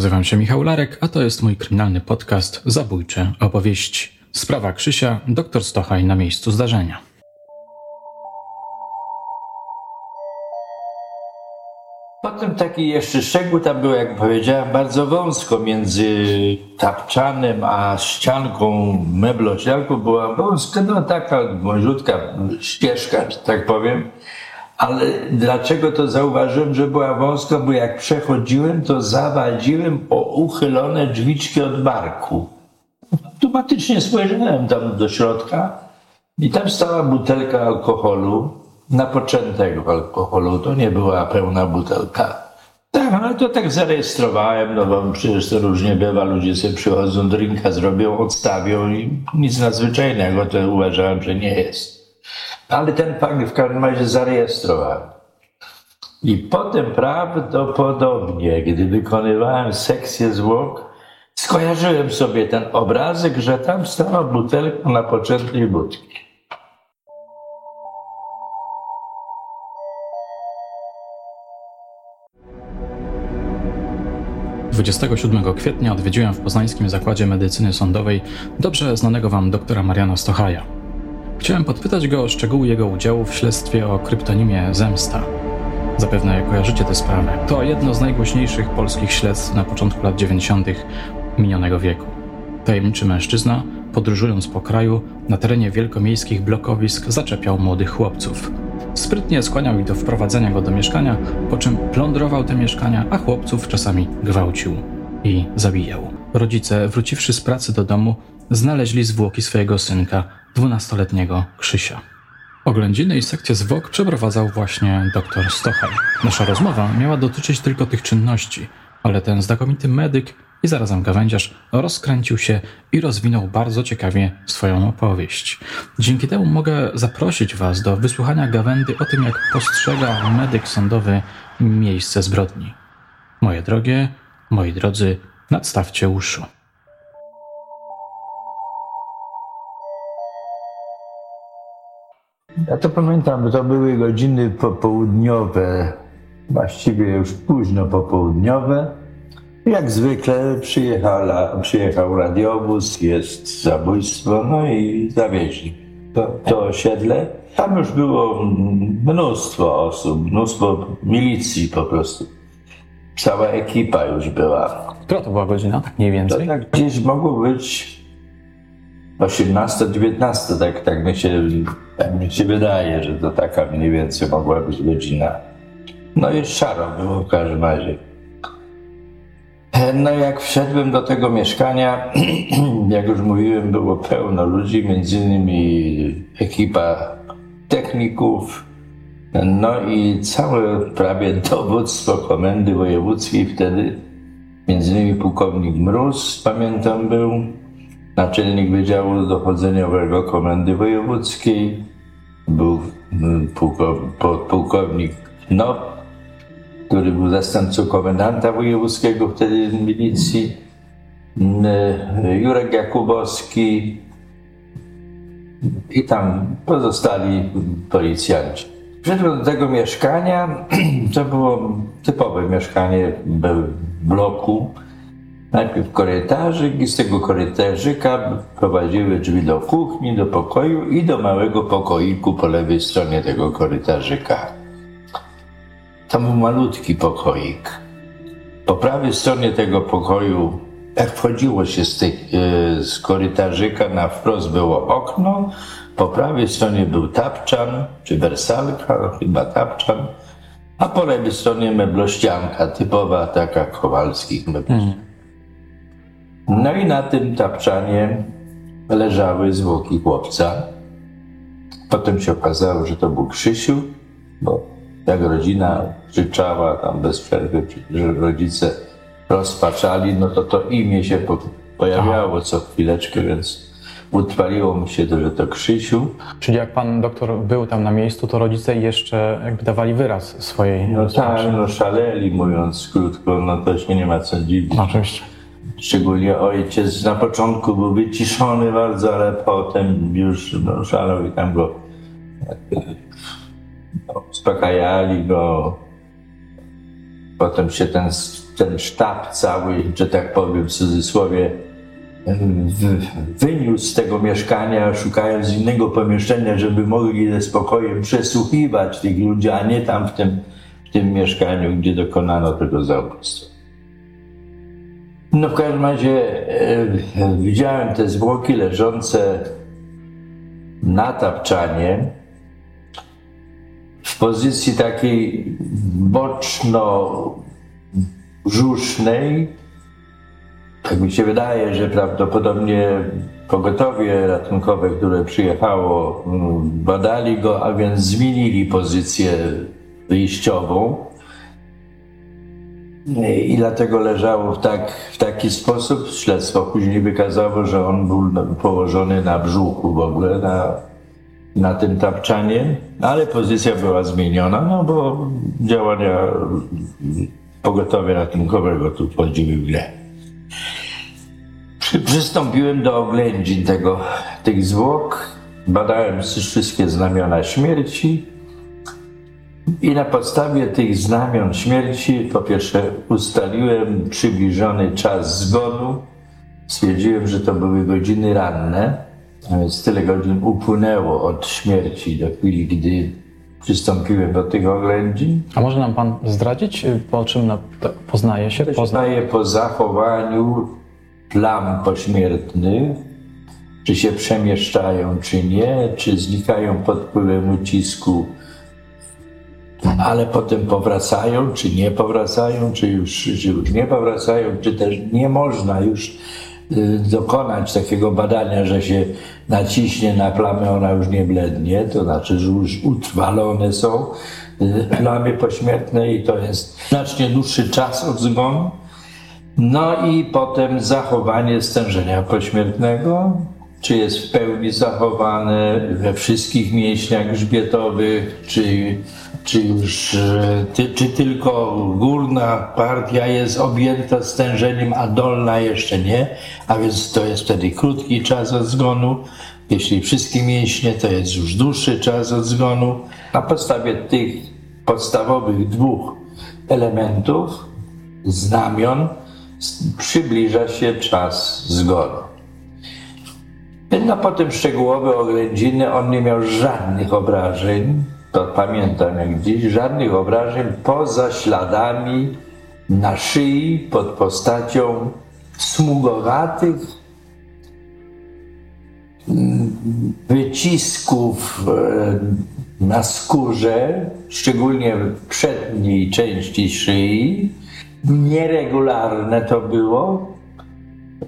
Nazywam się Michał Larek, a to jest mój kryminalny podcast Zabójcze opowieści. Sprawa Krzysia, doktor Stochaj na miejscu zdarzenia. Potem taki jeszcze szczegół tam był, jak powiedziałem, bardzo wąsko między tapczanem a ścianką, meblościanką była wąska, no taka wąziutka ścieżka, że tak powiem. Ale dlaczego to zauważyłem, że była wąska? Bo jak przechodziłem, to zawadziłem o uchylone drzwiczki od barku. Automatycznie spojrzałem tam do środka i tam stała butelka alkoholu, napoczętego alkoholu. To nie była pełna butelka. Tak, ale to tak zarejestrowałem, no bo przecież to różnie bywa, ludzie sobie przychodzą, drinka zrobią, odstawią i nic nadzwyczajnego, to uważałem, że nie jest. Ale ten fakt w każdym razie zarejestrowałem. I potem prawdopodobnie, gdy wykonywałem sekcję zwłok, skojarzyłem sobie ten obrazek, że tam stała butelka na poczętej budki. 27 kwietnia odwiedziłem w poznańskim Zakładzie Medycyny Sądowej dobrze znanego wam doktora Mariana Stochaja. Chciałem podpytać go o szczegóły jego udziału w śledztwie o kryptonimie Zemsta. Zapewne kojarzycie tę sprawę. To jedno z najgłośniejszych polskich śledztw na początku lat 90. minionego wieku. Tajemniczy mężczyzna, podróżując po kraju, na terenie wielkomiejskich blokowisk zaczepiał młodych chłopców. Sprytnie skłaniał ich do wprowadzenia go do mieszkania, po czym plądrował te mieszkania, a chłopców czasami gwałcił i zabijał. Rodzice, wróciwszy z pracy do domu, znaleźli zwłoki swojego synka, dwunastoletniego Krzysia. Oględziny i sekcję zwłok przeprowadzał właśnie dr Stochaj. Nasza rozmowa miała dotyczyć tylko tych czynności, ale ten znakomity medyk i zarazem gawędziarz rozkręcił się i rozwinął bardzo ciekawie swoją opowieść. Dzięki temu mogę zaprosić Was do wysłuchania gawędy o tym, jak postrzega medyk sądowy miejsce zbrodni. Moje drogie, moi drodzy, nadstawcie uszu. Ja to pamiętam, to były godziny popołudniowe, właściwie już późno popołudniowe. Jak zwykle przyjechała, przyjechał radiowóz, jest zabójstwo, no i zawieźli to, to osiedle. Tam już było mnóstwo osób, mnóstwo milicji po prostu. Cała ekipa już była. Która to była godzina, mniej więcej? To tak gdzieś mogło być 18-19, tak, tak, mi się, tak mi się wydaje, że to taka mniej więcej mogła być godzina. No i szaro było w każdym razie. No jak wszedłem do tego mieszkania, jak już mówiłem, było pełno ludzi, między innymi ekipa techników, no i całe prawie dowództwo komendy wojewódzkiej wtedy, między innymi pułkownik Mróz, pamiętam był, naczelnik Wydziału Dochodzeniowego Komendy Wojewódzkiej, był mm, pułkownik Knop, który był zastępcą komendanta wojewódzkiego wtedy milicji, mm, Jurek Jakubowski i tam pozostali policjanci. Przyszedłem do tego mieszkania, to było typowe mieszkanie w bloku, Najpierw korytarzyk i z tego korytarzyka prowadziły drzwi do kuchni, do pokoju i do małego pokoiku po lewej stronie tego korytarzyka. Tam był malutki pokoik. Po prawej stronie tego pokoju, jak wchodziło się z, tych, e, z korytarzyka, na wprost było okno, po prawej stronie był tapczan, czy wersalka, chyba tapczan, a po lewej stronie meblościanka, typowa taka kowalskich meblościan. Mm. No i na tym tapczanie leżały zwłoki chłopca. Potem się okazało, że to był Krzysiu, bo jak rodzina krzyczała tam bez przerwy, że rodzice rozpaczali, no to to imię się pojawiało co chwileczkę, więc utrwaliło mi się to, że to Krzysiu. Czyli jak pan doktor był tam na miejscu, to rodzice jeszcze jakby dawali wyraz swojej No tak, no szaleli mówiąc krótko, no to się nie ma co dziwić. Oczywiście. Szczególnie ojciec na początku był wyciszony bardzo, ale potem już no, tam go no, uspokajali go. Potem się ten ten sztab cały, że tak powiem w cudzysłowie, wyniósł z tego mieszkania, szukając innego pomieszczenia, żeby mogli ze spokojem przesłuchiwać tych ludzi, a nie tam w tym, w tym mieszkaniu, gdzie dokonano tego zabójstwa. No w każdym razie e, widziałem te zwłoki leżące na tapczanie w pozycji takiej boczno-brzusznej. Tak mi się wydaje, że prawdopodobnie pogotowie ratunkowe, które przyjechało, mm, badali go, a więc zmienili pozycję wyjściową. I dlatego leżało w, tak, w taki sposób. Śledztwo później wykazało, że on był położony na brzuchu w ogóle, na, na tym tapczanie, ale pozycja była zmieniona, no bo działania pogotowia ratunkowego tu wchodziły w grę. Przy, przystąpiłem do oględzin tego, tych zwłok, badałem wszystkie znamiona śmierci, i na podstawie tych znamion śmierci, po pierwsze, ustaliłem przybliżony czas zgonu. Stwierdziłem, że to były godziny ranne, a więc tyle godzin upłynęło od śmierci do chwili, gdy przystąpiłem do tych oględzin. A może nam pan zdradzić, y, po czym poznaje się? Pozna... Poznaję po zachowaniu plam pośmiertnych, czy się przemieszczają, czy nie, czy znikają pod wpływem ucisku, ale potem powracają, czy nie powracają, czy już, czy już nie powracają, czy też nie można już y, dokonać takiego badania, że się naciśnie na plamę, ona już nie blednie, to znaczy, że już utrwalone są y, plamy pośmiertne i to jest znacznie dłuższy czas od zgonu. No i potem zachowanie stężenia pośmiertnego, czy jest w pełni zachowane we wszystkich mięśniach grzbietowych, czy, czy już e, ty, czy tylko górna partia jest objęta stężeniem, a dolna jeszcze nie, a więc to jest wtedy krótki czas od zgonu. Jeśli wszystkie mięśnie, to jest już dłuższy czas od zgonu. Na podstawie tych podstawowych dwóch elementów, znamion, przybliża się czas zgonu. No potem szczegółowe oględziny, on nie miał żadnych obrażeń, to pamiętam jak dziś, żadnych obrażeń poza śladami na szyi pod postacią smugowatych wycisków e, na skórze, szczególnie w przedniej części szyi. Nieregularne to było,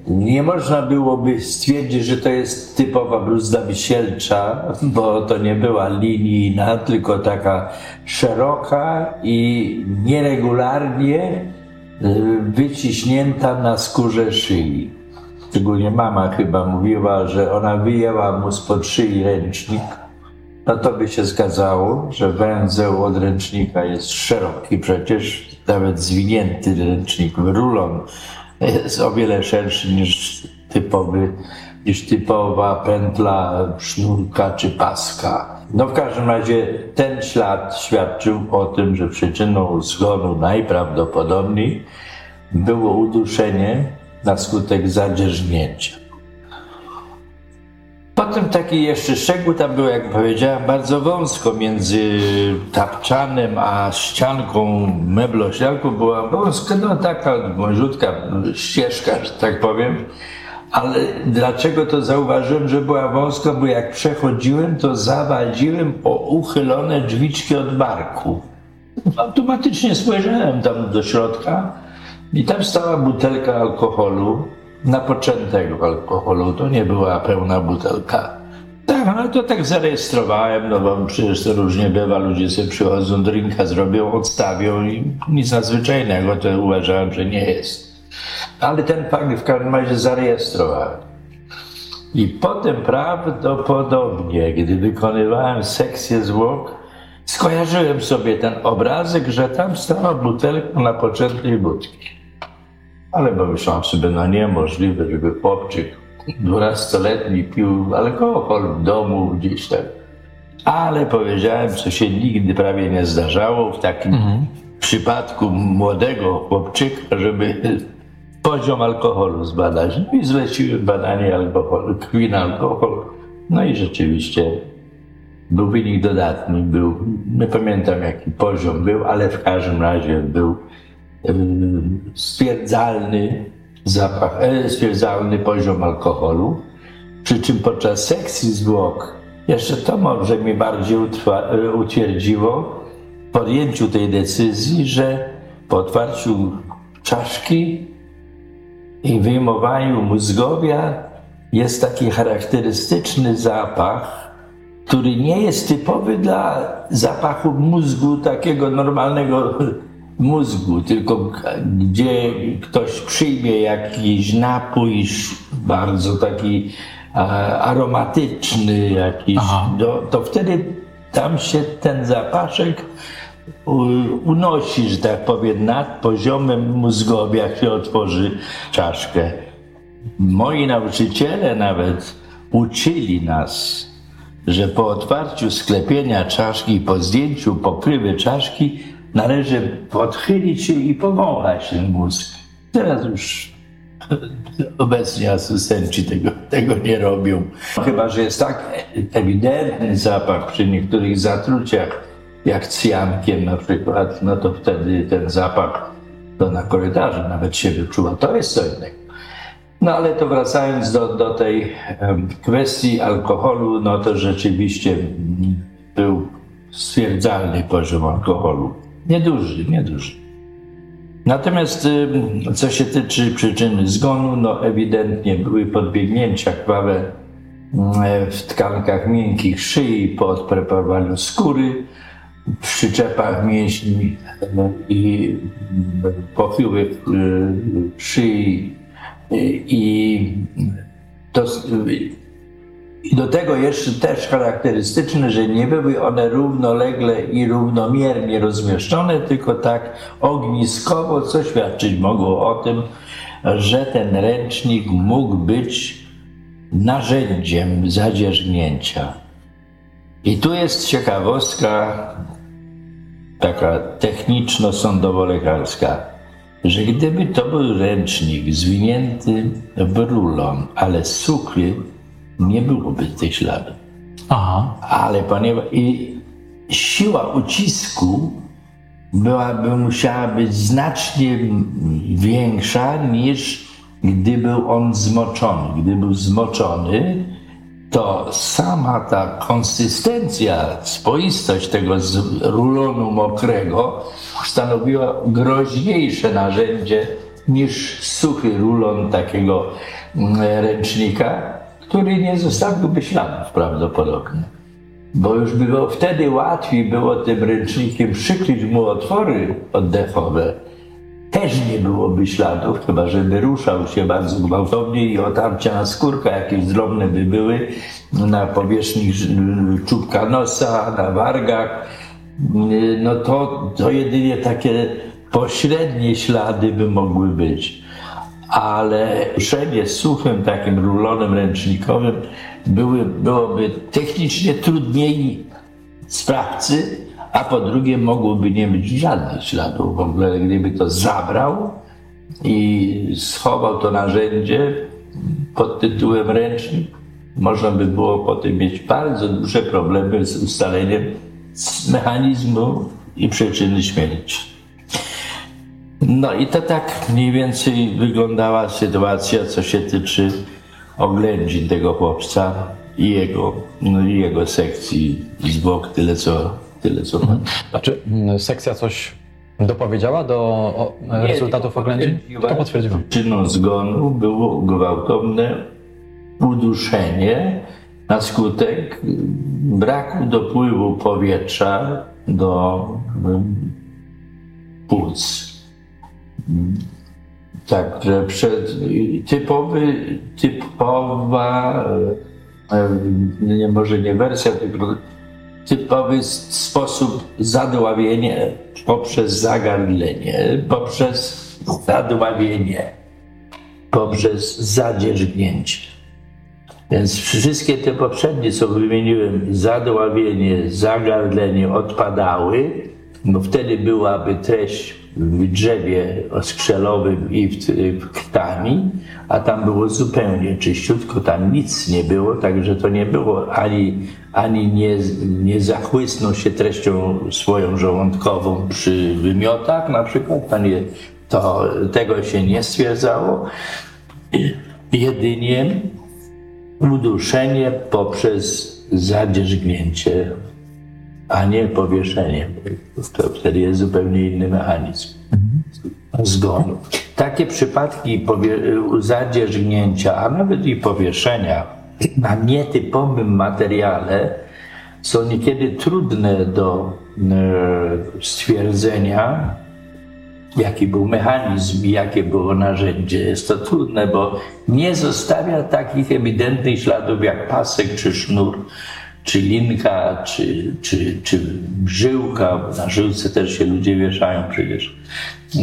nie można byłoby stwierdzić, że to jest typowa bluzda wisielcza, bo to nie była linijna, tylko taka szeroka i nieregularnie y, wyciśnięta na skórze szyi. Szczególnie mama chyba mówiła, że ona wyjęła mu spod szyi ręcznik. No to by się zgadzało, że węzeł od ręcznika jest szeroki, przecież nawet zwinięty ręcznik, rulon jest o wiele szerszy niż typowy, niż typowa pętla sznurka czy paska. No w każdym razie ten ślad świadczył o tym, że przyczyną zgonu najprawdopodobniej było uduszenie na skutek zadzierzgnięcia. Potem taki jeszcze szczegół, tam było, jak powiedziałem, bardzo wąsko między tapczanem a ścianką, meblościanką była wąska, no taka wąziutka ścieżka, że tak powiem. Ale dlaczego to zauważyłem, że była wąska? Bo jak przechodziłem, to zawadziłem o uchylone drzwiczki od barku. Automatycznie spojrzałem tam do środka i tam stała butelka alkoholu, napoczętego alkoholu, to nie była pełna butelka. Tak, ale to tak zarejestrowałem, no bo przecież to różnie bywa, ludzie sobie przychodzą, drinka zrobią, odstawią i nic nadzwyczajnego, to uważałem, że nie jest. Ale ten fakt w każdym razie zarejestrowałem. I potem prawdopodobnie, gdy wykonywałem sekcję zwłok, skojarzyłem sobie ten obrazek, że tam stała butelka napoczętej wódki. Ale pomyślałem sobie, no niemożliwe, żeby chłopczyk dwunastoletni pił alkohol w domu gdzieś tam. Ale powiedziałem, co się nigdy prawie nie zdarzało w takim przypadku młodego chłopczyka, żeby poziom alkoholu zbadać. No i zleciłem badanie alkoholu, krwi na alkohol. No i rzeczywiście był wynik dodatni, był, nie pamiętam jaki poziom był, ale w każdym razie był stwierdzalny zapach, e, stwierdzalny poziom alkoholu. Przy czym podczas sekcji zwłok, jeszcze to może mi bardziej e, utwierdziło w podjęciu tej decyzji, że po otwarciu czaszki i wyjmowaniu mózgowia jest taki charakterystyczny zapach, który nie jest typowy dla zapachu mózgu, takiego normalnego mózgu, tylko gdzie ktoś przyjmie jakiś napój bardzo taki aromatyczny jakiś, to, to wtedy tam się ten zapaszek unosi, że tak powiem, nad poziomem mózgowia, jak się otworzy czaszkę. Moi nauczyciele nawet uczyli nas, że po otwarciu sklepienia czaszki, po zdjęciu pokrywy czaszki, należy odchylić się i powąchać ten mózg. Teraz już obecnie asystenci tego, tego nie robią. Chyba, że jest tak ewidentny zapach przy niektórych zatruciach, jak cyjankiem na przykład, no to wtedy ten zapach to na korytarzu nawet się wyczuwa. To jest co innego. No ale to wracając do, do tej kwestii alkoholu, no to rzeczywiście był stwierdzalny poziom alkoholu. Nieduży, nieduży. Natomiast co się tyczy przyczyny zgonu, no ewidentnie były podbiegnięcia krwawe w tkankach miękkich szyi po odpreparowaniu skóry, w przyczepach mięśni i pochyłych szyi i to, i do tego jeszcze też charakterystyczne, że nie były one równolegle i równomiernie rozmieszczone, tylko tak ogniskowo, co świadczyć mogło o tym, że ten ręcznik mógł być narzędziem zadzierzgnięcia. I tu jest ciekawostka taka techniczno-sądowo-lekarska, że gdyby to był ręcznik zwinięty w rulon, ale suchy, nie byłoby tych śladów. Aha. Ale ponieważ i siła ucisku byłaby musiała być znacznie większa niż gdy był on zmoczony. Gdy był zmoczony, to sama ta konsystencja, spoistość tego rulonu mokrego stanowiła groźniejsze narzędzie niż suchy rulon takiego mm, ręcznika, który nie zostawiłby śladów prawdopodobnie. Bo już było wtedy łatwiej było tym ręcznikiem przykryć mu otwory oddechowe. Też nie byłoby śladów, chyba żeby ruszał się bardzo gwałtownie i otarcia na skórka jakieś drobne by były na powierzchni czubka nosa, na wargach. No to, to jedynie takie pośrednie ślady by mogły być ale ruszenie suchym takim rulonem ręcznikowym były, byłoby technicznie trudniej sprawcy, a po drugie mogłoby nie mieć żadnych śladów. W ogóle gdyby to zabrał i schował to narzędzie pod tytułem ręcznik, można by było potem mieć bardzo duże problemy z ustaleniem mechanizmu i przyczyny śmierci. No i to tak mniej więcej wyglądała sytuacja, co się tyczy oględzin tego chłopca i jego, no i jego sekcji zwłok, tyle co, tyle co. Mhm. A czy mm, sekcja coś dopowiedziała do o, rezultatów oględzin? To potwierdziła. Przyczyną zgonu było gwałtowne uduszenie na skutek braku dopływu powietrza do płuc. Także przed, typowy, typowa, e, nie, może nie wersja, tylko typowy sposób zadławienia poprzez zagardlenie, poprzez zadławienie, poprzez zadzierzgnięcie. Więc wszystkie te poprzednie, co wymieniłem, zadławienie, zagardlenie odpadały, bo wtedy byłaby treść w drzewie oskrzelowym i w, w krtani, a tam było zupełnie czyściutko, tam nic nie było, także to nie było ani, ani nie, nie zachłysnął się treścią swoją żołądkową przy wymiotach na przykład, to, to tego się nie stwierdzało. Jedynie uduszenie poprzez zadzierzgnięcie a nie powieszenie. To wtedy jest zupełnie inny mechanizm zgonu. Takie przypadki zadzierzgnięcia, a nawet i powieszenia na nietypowym materiale są niekiedy trudne do e, stwierdzenia, jaki był mechanizm i jakie było narzędzie. Jest to trudne, bo nie zostawia takich ewidentnych śladów jak pasek czy sznur czy linka, czy, czy, czy żyłka, na żyłce też się ludzie wieszają przecież,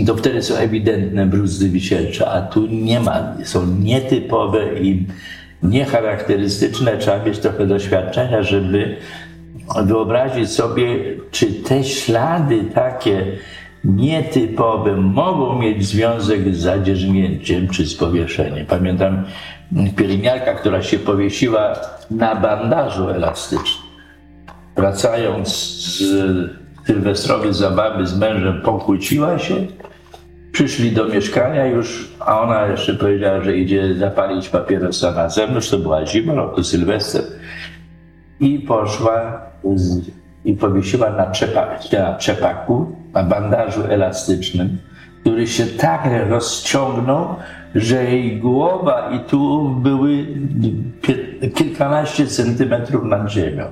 to wtedy są ewidentne bruzdy wisielcze, a tu nie ma, są nietypowe i niecharakterystyczne. Trzeba mieć trochę doświadczenia, żeby wyobrazić sobie, czy te ślady takie nietypowe mogą mieć związek z zadzierzgnięciem czy z powieszeniem. Pamiętam pielęgniarka, która się powiesiła na bandażu elastycznym. Wracając z sylwestrowej zabawy z mężem, pokłóciła się, przyszli do mieszkania już, a ona jeszcze powiedziała, że idzie zapalić papierosa na zewnątrz, to była zima, no to sylwester. I poszła z, i powiesiła na, trzepa, na trzepaku, na bandażu elastycznym, który się tak rozciągnął, że jej głowa i tu były kilkanaście centymetrów nad ziemią.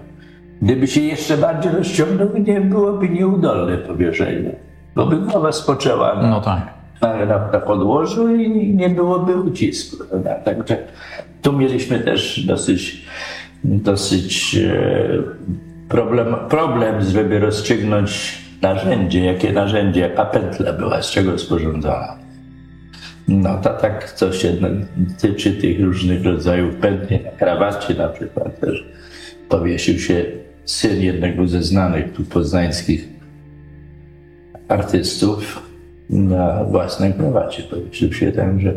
Gdyby się jeszcze bardziej rozciągnął, nie byłoby nieudolne powierzenie, bo by głowa spoczęła na, no tak. na, na, na podłożu i nie byłoby ucisku. Także tu mieliśmy też dosyć, dosyć e, problem, problem, żeby rozstrzygnąć narzędzie, jakie narzędzie, jaka pętla była, z czego sporządzona. No to tak, co się tyczy tych różnych rodzajów pętli na krawacie na przykład też powiesił się syn jednego ze znanych tu poznańskich artystów na własnej krawacie. Powiesił się także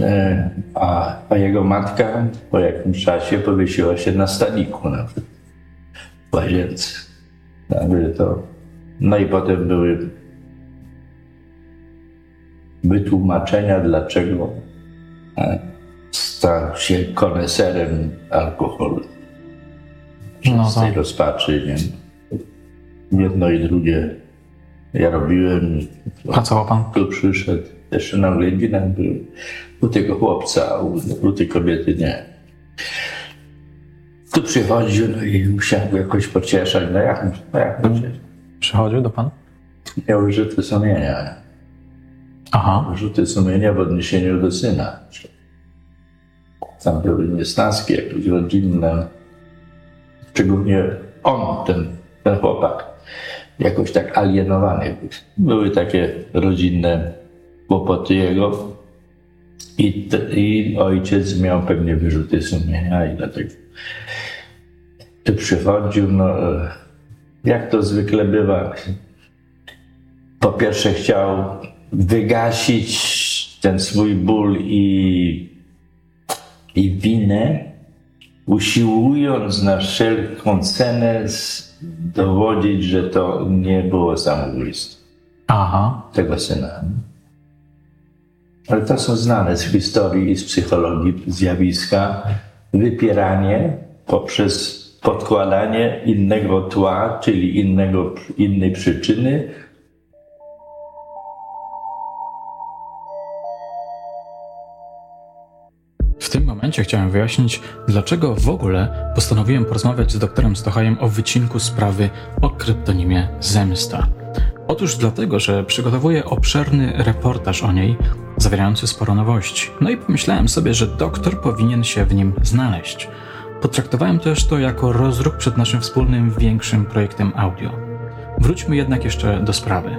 e, a, a jego matka po jakimś czasie powiesiła się na staniku na przykład w łazience. Także to, no i potem były wytłumaczenia, dlaczego e, stał się koneserem alkoholu. No z tej tak. rozpaczy, nie? Jedno i drugie ja robiłem. Pracował pan? Tu przyszedł, jeszcze na urodzinach był u tego chłopca, u, u tej kobiety nie. Tu przychodził, no i musiałem go jakoś pocieszać. No jak, no jak pocieszać? Przychodził do pana? Miał użyte sumienia. Aha. Rzuty sumienia w odniesieniu do syna. Tam były niesnaski, jakieś rodzinne. Szczególnie on, ten, ten chłopak, jakoś tak alienowany. Były takie rodzinne kłopoty jego. I, I ojciec miał pewnie wyrzuty sumienia i dlatego tu przychodził, no jak to zwykle bywa. Po pierwsze chciał wygasić ten swój ból i, i winę, usiłując na wszelką cenę dowodzić, że to nie było samobójstwo Aha. tego syna. Ale to są znane z historii i z psychologii zjawiska. Wypieranie poprzez podkładanie innego tła, czyli innego, innej przyczyny, tym momencie chciałem wyjaśnić, dlaczego w ogóle postanowiłem porozmawiać z doktorem Stochajem o wycinku sprawy o kryptonimie Zemsta. Otóż dlatego, że przygotowuję obszerny reportaż o niej, zawierający sporo nowości. No i pomyślałem sobie, że doktor powinien się w nim znaleźć. Potraktowałem też to jako rozruch przed naszym wspólnym większym projektem audio. Wróćmy jednak jeszcze do sprawy.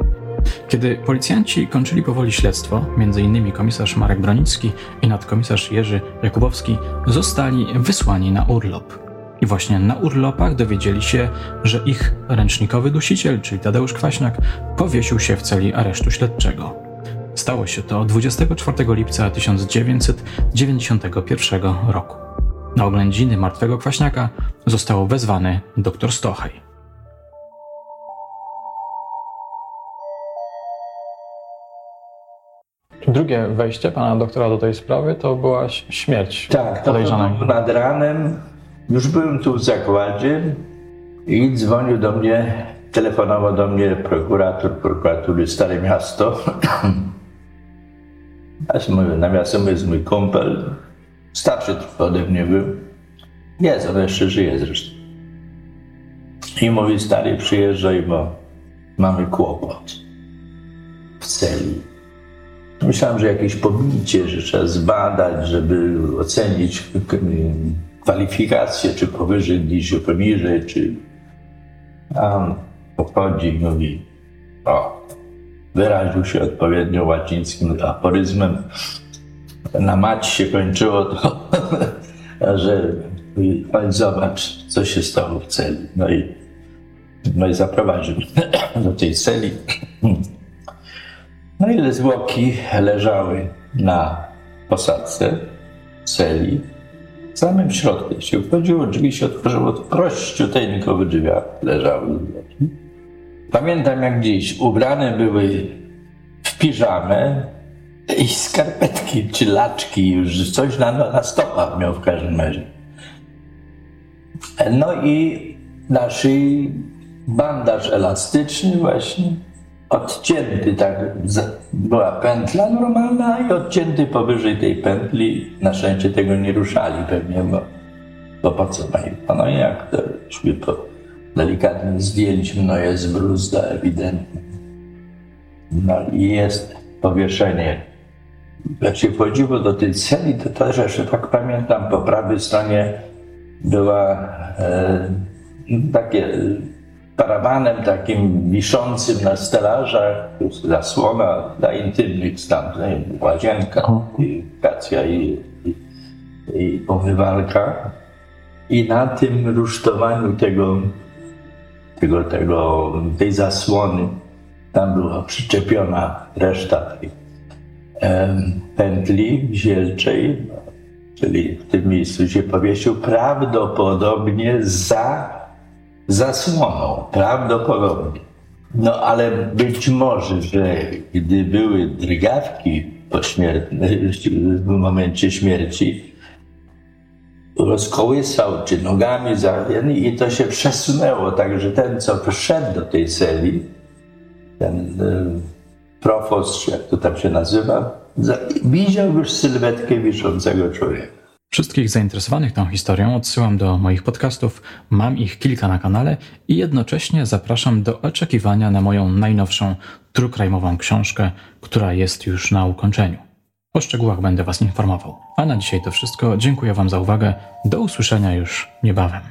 Kiedy policjanci kończyli powoli śledztwo, m.in. komisarz Marek Bronicki i nadkomisarz Jerzy Jakubowski zostali wysłani na urlop. I właśnie na urlopach dowiedzieli się, że ich ręcznikowy dusiciel, czyli Tadeusz Kwaśniak, powiesił się w celi aresztu śledczego. Stało się to 24 lipca 1991 roku. Na oględziny martwego kwaśniaka został wezwany dr Stochaj. Drugie wejście pana doktora do tej sprawy to była śmierć Tak, to podejrzanego. było nad ranem. Już byłem tu w zakładzie i dzwonił do mnie, telefonował do mnie prokurator prokuratury Stare Miasto. Ja mówię, na miasto jest mój kumpel, starszy trochę ode mnie był. Jest, on jeszcze żyje zresztą. I mówi, stary, przyjeżdżaj, bo mamy kłopot w celi. Myślałem, że jakieś pobicie, że trzeba zbadać, żeby ocenić kwalifikacje, czy powyżej, gdzieś poniżej, czy... A on pochodzi i mówi, o, wyraził się odpowiednio łacińskim aforyzmem. Na mać się kończyło to, że mówi, chodź zobacz, co się stało w celi. No i, no i zaprowadził do tej celi. No i zwłoki leżały na posadzce celi. W samym środku się wchodziło, drzwi się otworzyło, to prościuteńko w drzwiach leżały zwłoki. Pamiętam jak gdzieś ubrane były w piżamę i skarpetki czy laczki, już coś na, na stopach miał w każdym razie. No i na szyi bandaż elastyczny właśnie, odcięty tak, była pętla normalna i odcięty powyżej tej pętli. Na szczęście tego nie ruszali pewnie, bo, bo po co mają? No i jak to szły po delikatnym zdjęciu, no jest bruzda ewidentnie. No i jest powieszenie. Jak się wchodziło do tej celi, to też jeszcze tak pamiętam, po prawej stronie była e, takie parawanem takim wiszącym na stelażach, zasłona dla intymnych nie wiem, łazienka, i kacja i, i, i umywalka. I na tym rusztowaniu tego, tego, tego, tej zasłony tam była przyczepiona reszta tej em, pętli zielczej, czyli w tym miejscu się powiesił prawdopodobnie za zasłoną, prawdopodobnie. No ale być może, że gdy były drgawki pośmiertne, w momencie śmierci, rozkołysał, czy nogami za, i to się przesunęło, także ten, co wszedł do tej celi, ten e, profos, jak to tam się nazywa, widział już sylwetkę wiszącego człowieka. Wszystkich zainteresowanych tą historią odsyłam do moich podcastów, mam ich kilka na kanale i jednocześnie zapraszam do oczekiwania na moją najnowszą trukrajmową książkę, która jest już na ukończeniu. O szczegółach będę Was informował. A na dzisiaj to wszystko. Dziękuję Wam za uwagę. Do usłyszenia już niebawem.